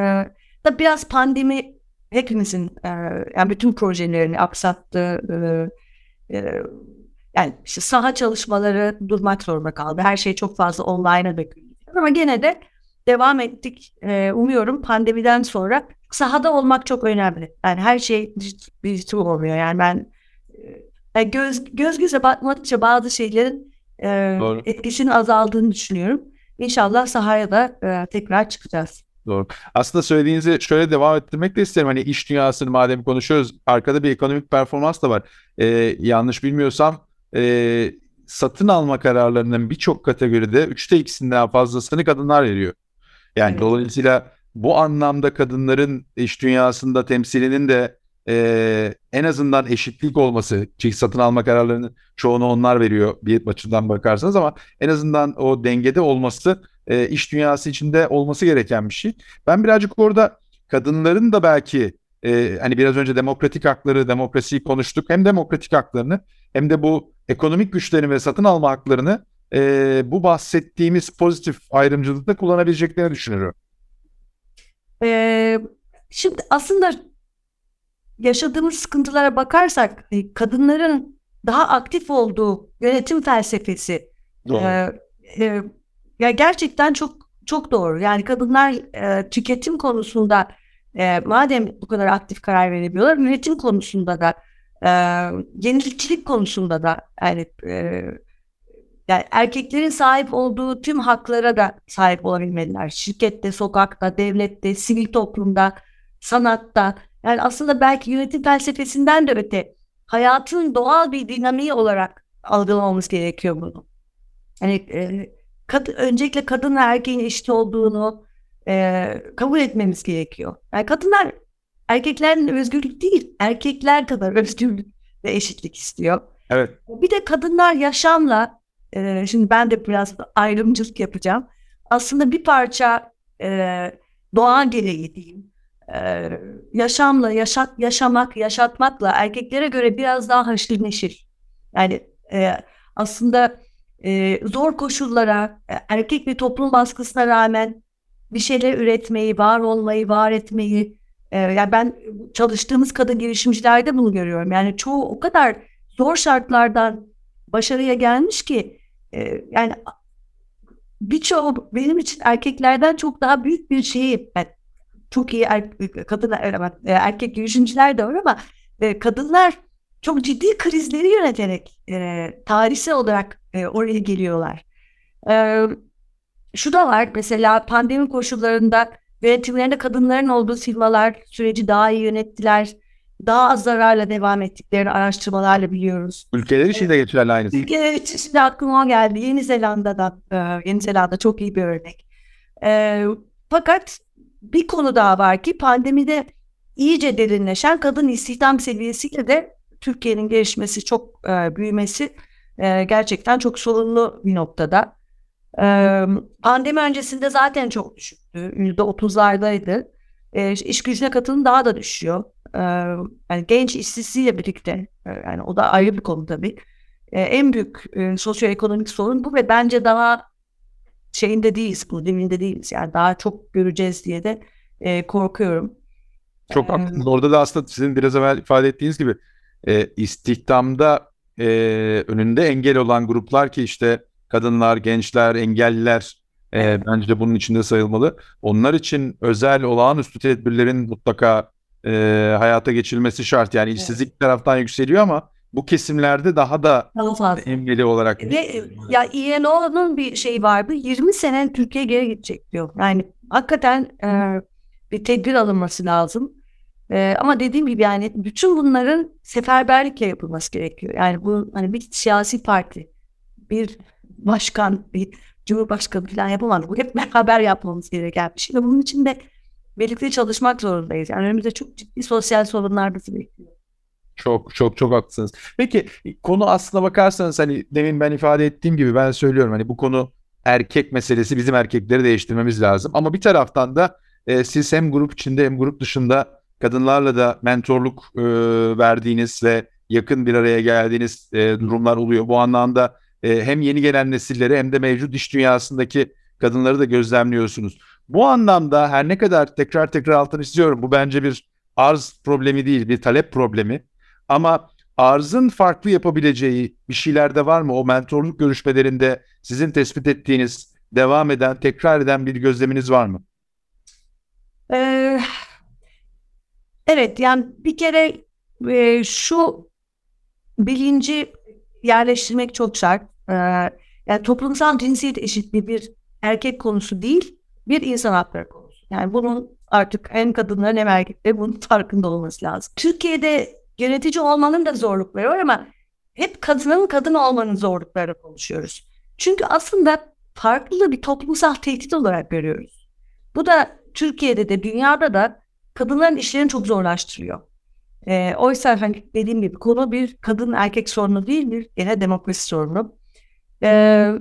da biraz pandemi hepimizin e, yani bütün projelerini aksattı. E, e, yani işte saha çalışmaları durmak zorunda kaldı. Her şey çok fazla online'a döküldü. Ama gene de devam ettik. E, umuyorum pandemiden sonra sahada olmak çok önemli. Yani her şey dijital olmuyor. Yani ben e, göz göz göze bakmadıkça bazı şeylerin e, etkisinin azaldığını düşünüyorum. İnşallah sahaya da e, tekrar çıkacağız. Doğru. Aslında söylediğinizi şöyle devam ettirmek de isterim. Hani iş dünyasını madem konuşuyoruz, arkada bir ekonomik performans da var. Ee, yanlış bilmiyorsam e, satın alma kararlarının birçok kategoride üçte ikisinden fazlasını kadınlar veriyor. Yani evet. dolayısıyla bu anlamda kadınların iş dünyasında temsilinin de e, en azından eşitlik olması çünkü satın alma kararlarının çoğunu onlar veriyor bir açıdan bakarsanız ama en azından o dengede olması e, iş dünyası içinde olması gereken bir şey. Ben birazcık orada kadınların da belki e, hani biraz önce demokratik hakları, demokrasiyi konuştuk. Hem demokratik haklarını hem de bu ekonomik güçlerini ve satın alma haklarını e, bu bahsettiğimiz pozitif ayrımcılıkta kullanabileceklerini düşünüyorum. Ee, şimdi aslında yaşadığımız sıkıntılara bakarsak e, kadınların daha aktif olduğu yönetim felsefesi. Doğru. E, e, ya gerçekten çok çok doğru. Yani kadınlar e, tüketim konusunda e, madem bu kadar aktif karar verebiliyorlar, yönetim konusunda da e, yenilikçilik konusunda da yani e, yani erkeklerin sahip olduğu tüm haklara da sahip olabilmeliler. Şirkette, sokakta, devlette, sivil toplumda, sanatta. Yani aslında belki yönetim felsefesinden de öte hayatın doğal bir dinamiği olarak algılamamız gerekiyor bunu. Yani e, kad öncelikle kadın ve erkeğin eşit olduğunu e, kabul etmemiz gerekiyor. Yani kadınlar erkeklerin özgürlük değil, erkekler kadar özgürlük ve eşitlik istiyor. Evet. Bir de kadınlar yaşamla, e, şimdi ben de biraz ayrımcılık yapacağım. Aslında bir parça e, doğa gereği diyeyim. Yaşamla, yaşat, yaşamak, yaşatmakla erkeklere göre biraz daha haşır neşir. Yani e, aslında e, zor koşullara, e, erkek bir toplum baskısına rağmen bir şeyler üretmeyi, var olmayı, var etmeyi. E, yani ben çalıştığımız kadın girişimcilerde bunu görüyorum. Yani çoğu o kadar zor şartlardan başarıya gelmiş ki e, yani birçoğu benim için erkeklerden çok daha büyük bir şeyi ben çok iyi er, kadın er, erkek girişimciler de var ama e, kadınlar çok ciddi krizleri yöneterek e, tarihsel olarak e, oraya geliyorlar. E, şu da var mesela pandemi koşullarında yönetimlerinde kadınların olduğu firmalar süreci daha iyi yönettiler. Daha az zararla devam ettiklerini araştırmalarla biliyoruz. Ülkeler için de geçerli aynısı. Ülkeler için şimdi aklıma geldi. Yeni Zelanda'da, e, Yeni Zelanda çok iyi bir örnek. E, fakat bir konu daha var ki pandemide iyice derinleşen kadın istihdam seviyesiyle de Türkiye'nin gelişmesi, çok e, büyümesi e, gerçekten çok sorunlu bir noktada. E, pandemi öncesinde zaten çok düşüktü. Yüzde otuzlardaydı. E, iş gücüne katılım daha da düşüyor. E, yani genç işsizliğiyle birlikte, e, yani o da ayrı bir konu tabii. E, en büyük e, sosyoekonomik sorun bu ve bence daha şeyinde değiliz, bu deminde değiliz. Yani daha çok göreceğiz diye de e, korkuyorum. Çok haklısınız. Orada da aslında sizin biraz evvel ifade ettiğiniz gibi e, istihdamda e, önünde engel olan gruplar ki işte kadınlar, gençler, engelliler e, bence de bunun içinde sayılmalı. Onlar için özel olağanüstü tedbirlerin mutlaka e, hayata geçirilmesi şart. Yani işsizlik evet. taraftan yükseliyor ama bu kesimlerde daha da engeli olarak. Ve ya ILO'nun bir şey vardı. 20 sene Türkiye geri gidecek diyor. Yani hakikaten e, bir tedbir alınması lazım. E, ama dediğim gibi yani bütün bunların seferberlikle yapılması gerekiyor. Yani bu hani bir siyasi parti, bir başkan, bir cumhurbaşkanı falan yapamaz. Bu hep beraber yapmamız gereken bir şey. Ve bunun için de birlikte çalışmak zorundayız. Yani önümüzde çok ciddi sosyal sorunlar bizi bekliyor. Çok çok çok haklısınız. Peki konu aslına bakarsanız hani demin ben ifade ettiğim gibi ben söylüyorum hani bu konu erkek meselesi bizim erkekleri değiştirmemiz lazım. Ama bir taraftan da e, siz hem grup içinde hem grup dışında kadınlarla da mentorluk e, verdiğiniz ve yakın bir araya geldiğiniz e, durumlar oluyor. Bu anlamda e, hem yeni gelen nesilleri hem de mevcut iş dünyasındaki kadınları da gözlemliyorsunuz. Bu anlamda her ne kadar tekrar tekrar altını istiyorum bu bence bir arz problemi değil bir talep problemi. Ama arzın farklı yapabileceği bir şeyler de var mı? O mentorluk görüşmelerinde sizin tespit ettiğiniz, devam eden, tekrar eden bir gözleminiz var mı? Ee, Evet yani bir kere e, şu bilinci yerleştirmek çok şart. Ee, yani toplumsal cinsiyet eşitliği bir erkek konusu değil, bir insan hakları konusu. Yani bunun artık hem kadınların hem erkeklerin bunun farkında olması lazım. Türkiye'de yönetici olmanın da zorlukları var ama hep kadının kadın olmanın zorlukları konuşuyoruz. Çünkü aslında farklı bir toplumsal tehdit olarak görüyoruz. Bu da Türkiye'de de dünyada da kadınların işlerini çok zorlaştırıyor. E, oysa hani dediğim gibi konu bir kadın erkek sorunu değil bir gene demokrasi sorunu. E,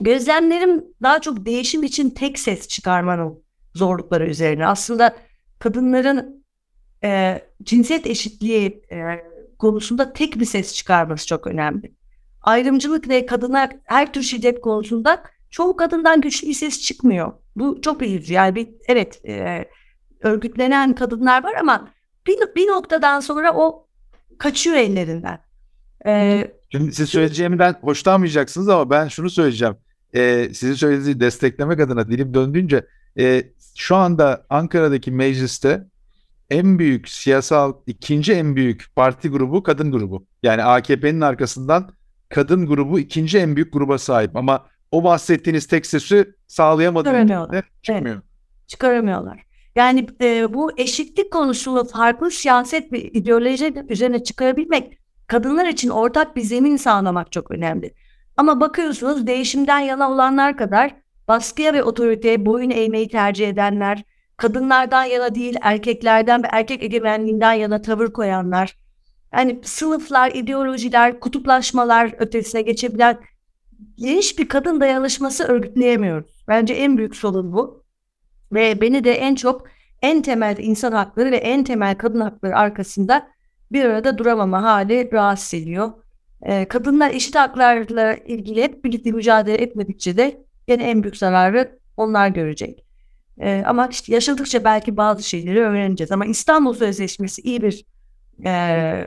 gözlemlerim daha çok değişim için tek ses çıkarmanın zorlukları üzerine. Aslında kadınların e, cinsiyet eşitliği e, konusunda tek bir ses çıkarması çok önemli. Ayrımcılık ve kadına her tür şiddet konusunda çoğu kadından güçlü bir ses çıkmıyor. Bu çok üzücü. Yani bir, evet e, örgütlenen kadınlar var ama bir, bir noktadan sonra o kaçıyor ellerinden. Ee, Şimdi siz söyleyeceğimden hoşlanmayacaksınız ama ben şunu söyleyeceğim. Ee, sizin söylediğinizi desteklemek adına dilim döndüğünce e, şu anda Ankara'daki mecliste en büyük siyasal ikinci en büyük parti grubu kadın grubu. Yani AKP'nin arkasından kadın grubu ikinci en büyük gruba sahip ama o bahsettiğiniz tek sesi Çıkaramıyorlar. çıkmıyor. çıkaramıyorlar. Yani e, bu eşitlik konusunu farklı siyaset ve ideoloji üzerine çıkarabilmek kadınlar için ortak bir zemin sağlamak çok önemli. Ama bakıyorsunuz değişimden yana olanlar kadar baskıya ve otoriteye boyun eğmeyi tercih edenler, kadınlardan yana değil erkeklerden ve erkek egemenliğinden yana tavır koyanlar, yani sınıflar, ideolojiler, kutuplaşmalar ötesine geçebilen geniş bir kadın dayanışması örgütleyemiyoruz. Bence en büyük sorun bu. Ve beni de en çok en temel insan hakları ve en temel kadın hakları arkasında bir arada duramama hali rahatsız ediyor. Ee, kadınlar eşit haklarla ilgili hep birlikte mücadele etmedikçe de yine en büyük zararı onlar görecek. Ee, ama işte yaşadıkça belki bazı şeyleri öğreneceğiz. Ama İstanbul Sözleşmesi iyi bir e,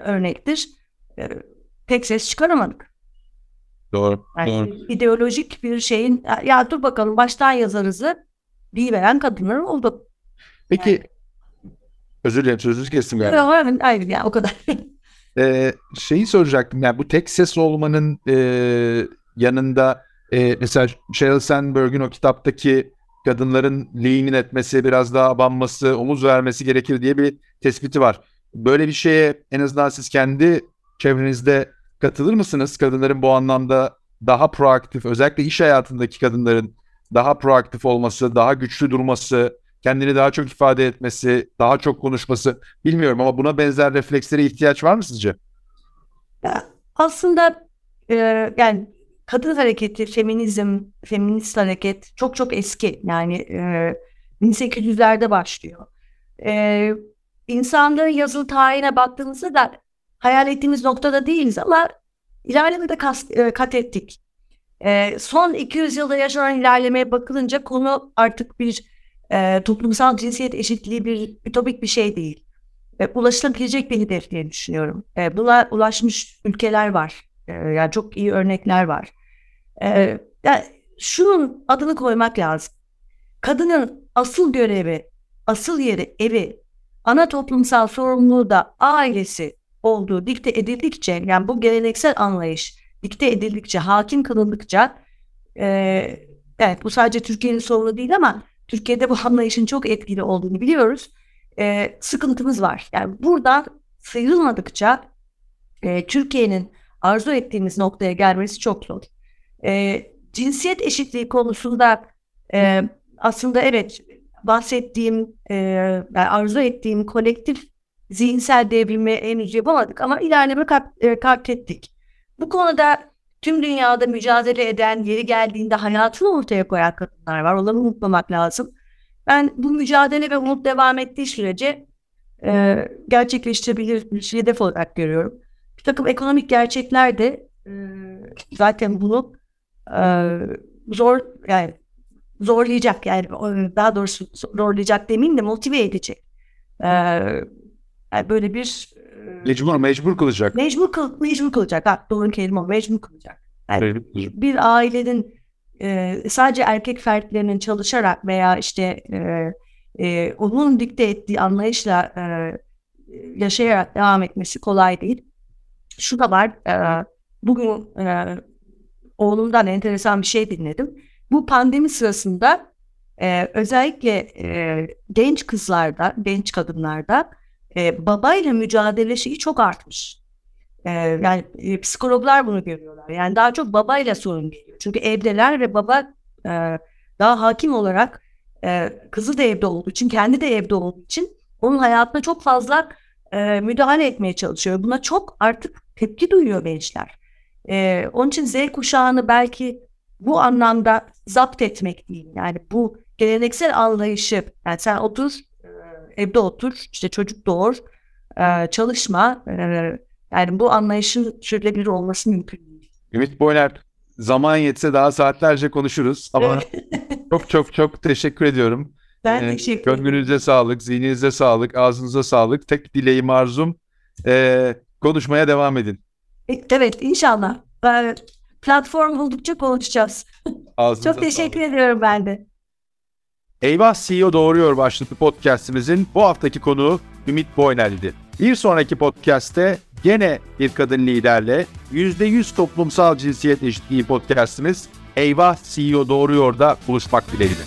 örnektir. E, tek ses çıkaramadık. Doğru. Yani doğru. ideolojik bir şeyin ya, ya dur bakalım baştan yazarızı bir veren kadınlar oldu. Peki özür dilerim sözünüzü kestim galiba. Aynen, aynen yani o kadar. Ee, şeyi soracaktım yani bu tek ses olmanın e, yanında e, mesela Sheryl Sandberg'in o kitaptaki kadınların lean etmesi, biraz daha abanması, omuz vermesi gerekir diye bir tespiti var. Böyle bir şeye en azından siz kendi çevrenizde katılır mısınız? Kadınların bu anlamda daha proaktif, özellikle iş hayatındaki kadınların daha proaktif olması, daha güçlü durması, kendini daha çok ifade etmesi, daha çok konuşması bilmiyorum ama buna benzer reflekslere ihtiyaç var mı sizce? Aslında e, yani kadın hareketi, feminizm, feminist hareket çok çok eski. Yani e, 1800'lerde başlıyor. E, insanların yazılı tarihine baktığımızda da hayal ettiğimiz noktada değiliz ama ilerlemede kas, e, kat ettik. E, son 200 yılda yaşanan ilerlemeye bakılınca konu artık bir e, toplumsal cinsiyet eşitliği bir ütopik bir şey değil. E, ulaşılabilecek bir hedef diye düşünüyorum. E, buna ulaşmış ülkeler var. E, yani çok iyi örnekler var. E, yani şunun adını koymak lazım. Kadının asıl görevi, asıl yeri evi, ana toplumsal sorumluluğu da ailesi olduğu dikte edildikçe, yani bu geleneksel anlayış dikte edildikçe, hakim kılındıkça, e, evet bu sadece Türkiye'nin sorunu değil ama Türkiye'de bu anlayışın çok etkili olduğunu biliyoruz. E, sıkıntımız var. Yani buradan sıyrılmadıkça e, Türkiye'nin arzu ettiğimiz noktaya gelmesi çok zor. E, cinsiyet eşitliği konusunda e, aslında evet bahsettiğim, e, yani arzu ettiğim kolektif zihinsel devrimi henüz yapamadık ama ilerleme kat, e, kat ettik. Bu konuda tüm dünyada mücadele eden, yeri geldiğinde hayatını ortaya koyan kadınlar var. Onları unutmamak lazım. Ben bu mücadele ve umut devam ettiği sürece e, gerçekleştirebilir bir hedef olarak görüyorum. Takım ekonomik gerçekler de e, zaten bunu e, zor yani zorlayacak yani daha doğrusu zorlayacak demeyeyim de motive edecek. E, yani böyle bir Mecbur, mecbur kılacak. Mecbur, kıl, mecbur kılacak. Ha, doğru kelime o. Mecbur kılacak. Yani bir ailenin e, sadece erkek fertlerinin çalışarak veya işte e, e, onun dikte ettiği anlayışla e, yaşayarak devam etmesi kolay değil. Şu da var. E, bugün e, oğlumdan enteresan bir şey dinledim. Bu pandemi sırasında e, özellikle e, genç kızlarda, genç kadınlarda e, babayla mücadele şeyi çok artmış. E, yani e, psikologlar bunu görüyorlar. Yani daha çok babayla sorun geliyor. Çünkü evdeler ve baba e, daha hakim olarak e, kızı da evde olduğu için, kendi de evde olduğu için onun hayatına çok fazla e, müdahale etmeye çalışıyor. Buna çok artık tepki duyuyor gençler. E, onun için Z kuşağını belki bu anlamda zapt etmek değil. Yani bu geleneksel anlayışı, yani sen otur evde otur, işte çocuk doğur, e, çalışma. E, yani bu anlayışın sürdürülebilir olması mümkün değil. Ümit Boyner, zaman yetse daha saatlerce konuşuruz ama çok çok çok teşekkür ediyorum. Ben ee, teşekkür ederim. Gönlünüze sağlık, zihninize sağlık, ağzınıza sağlık. Tek dileğim arzum e, konuşmaya devam edin. E, evet inşallah. E, platform buldukça konuşacağız. Ağzınıza Çok teşekkür ediyorum ben de. Eyvah CEO Doğruyor başlıklı podcastimizin bu haftaki konuğu Ümit Boynel'di. Bir sonraki podcast'te gene bir kadın liderle %100 toplumsal cinsiyet eşitliği podcastimiz Eyvah CEO Doğruyor'da buluşmak dileğiyle.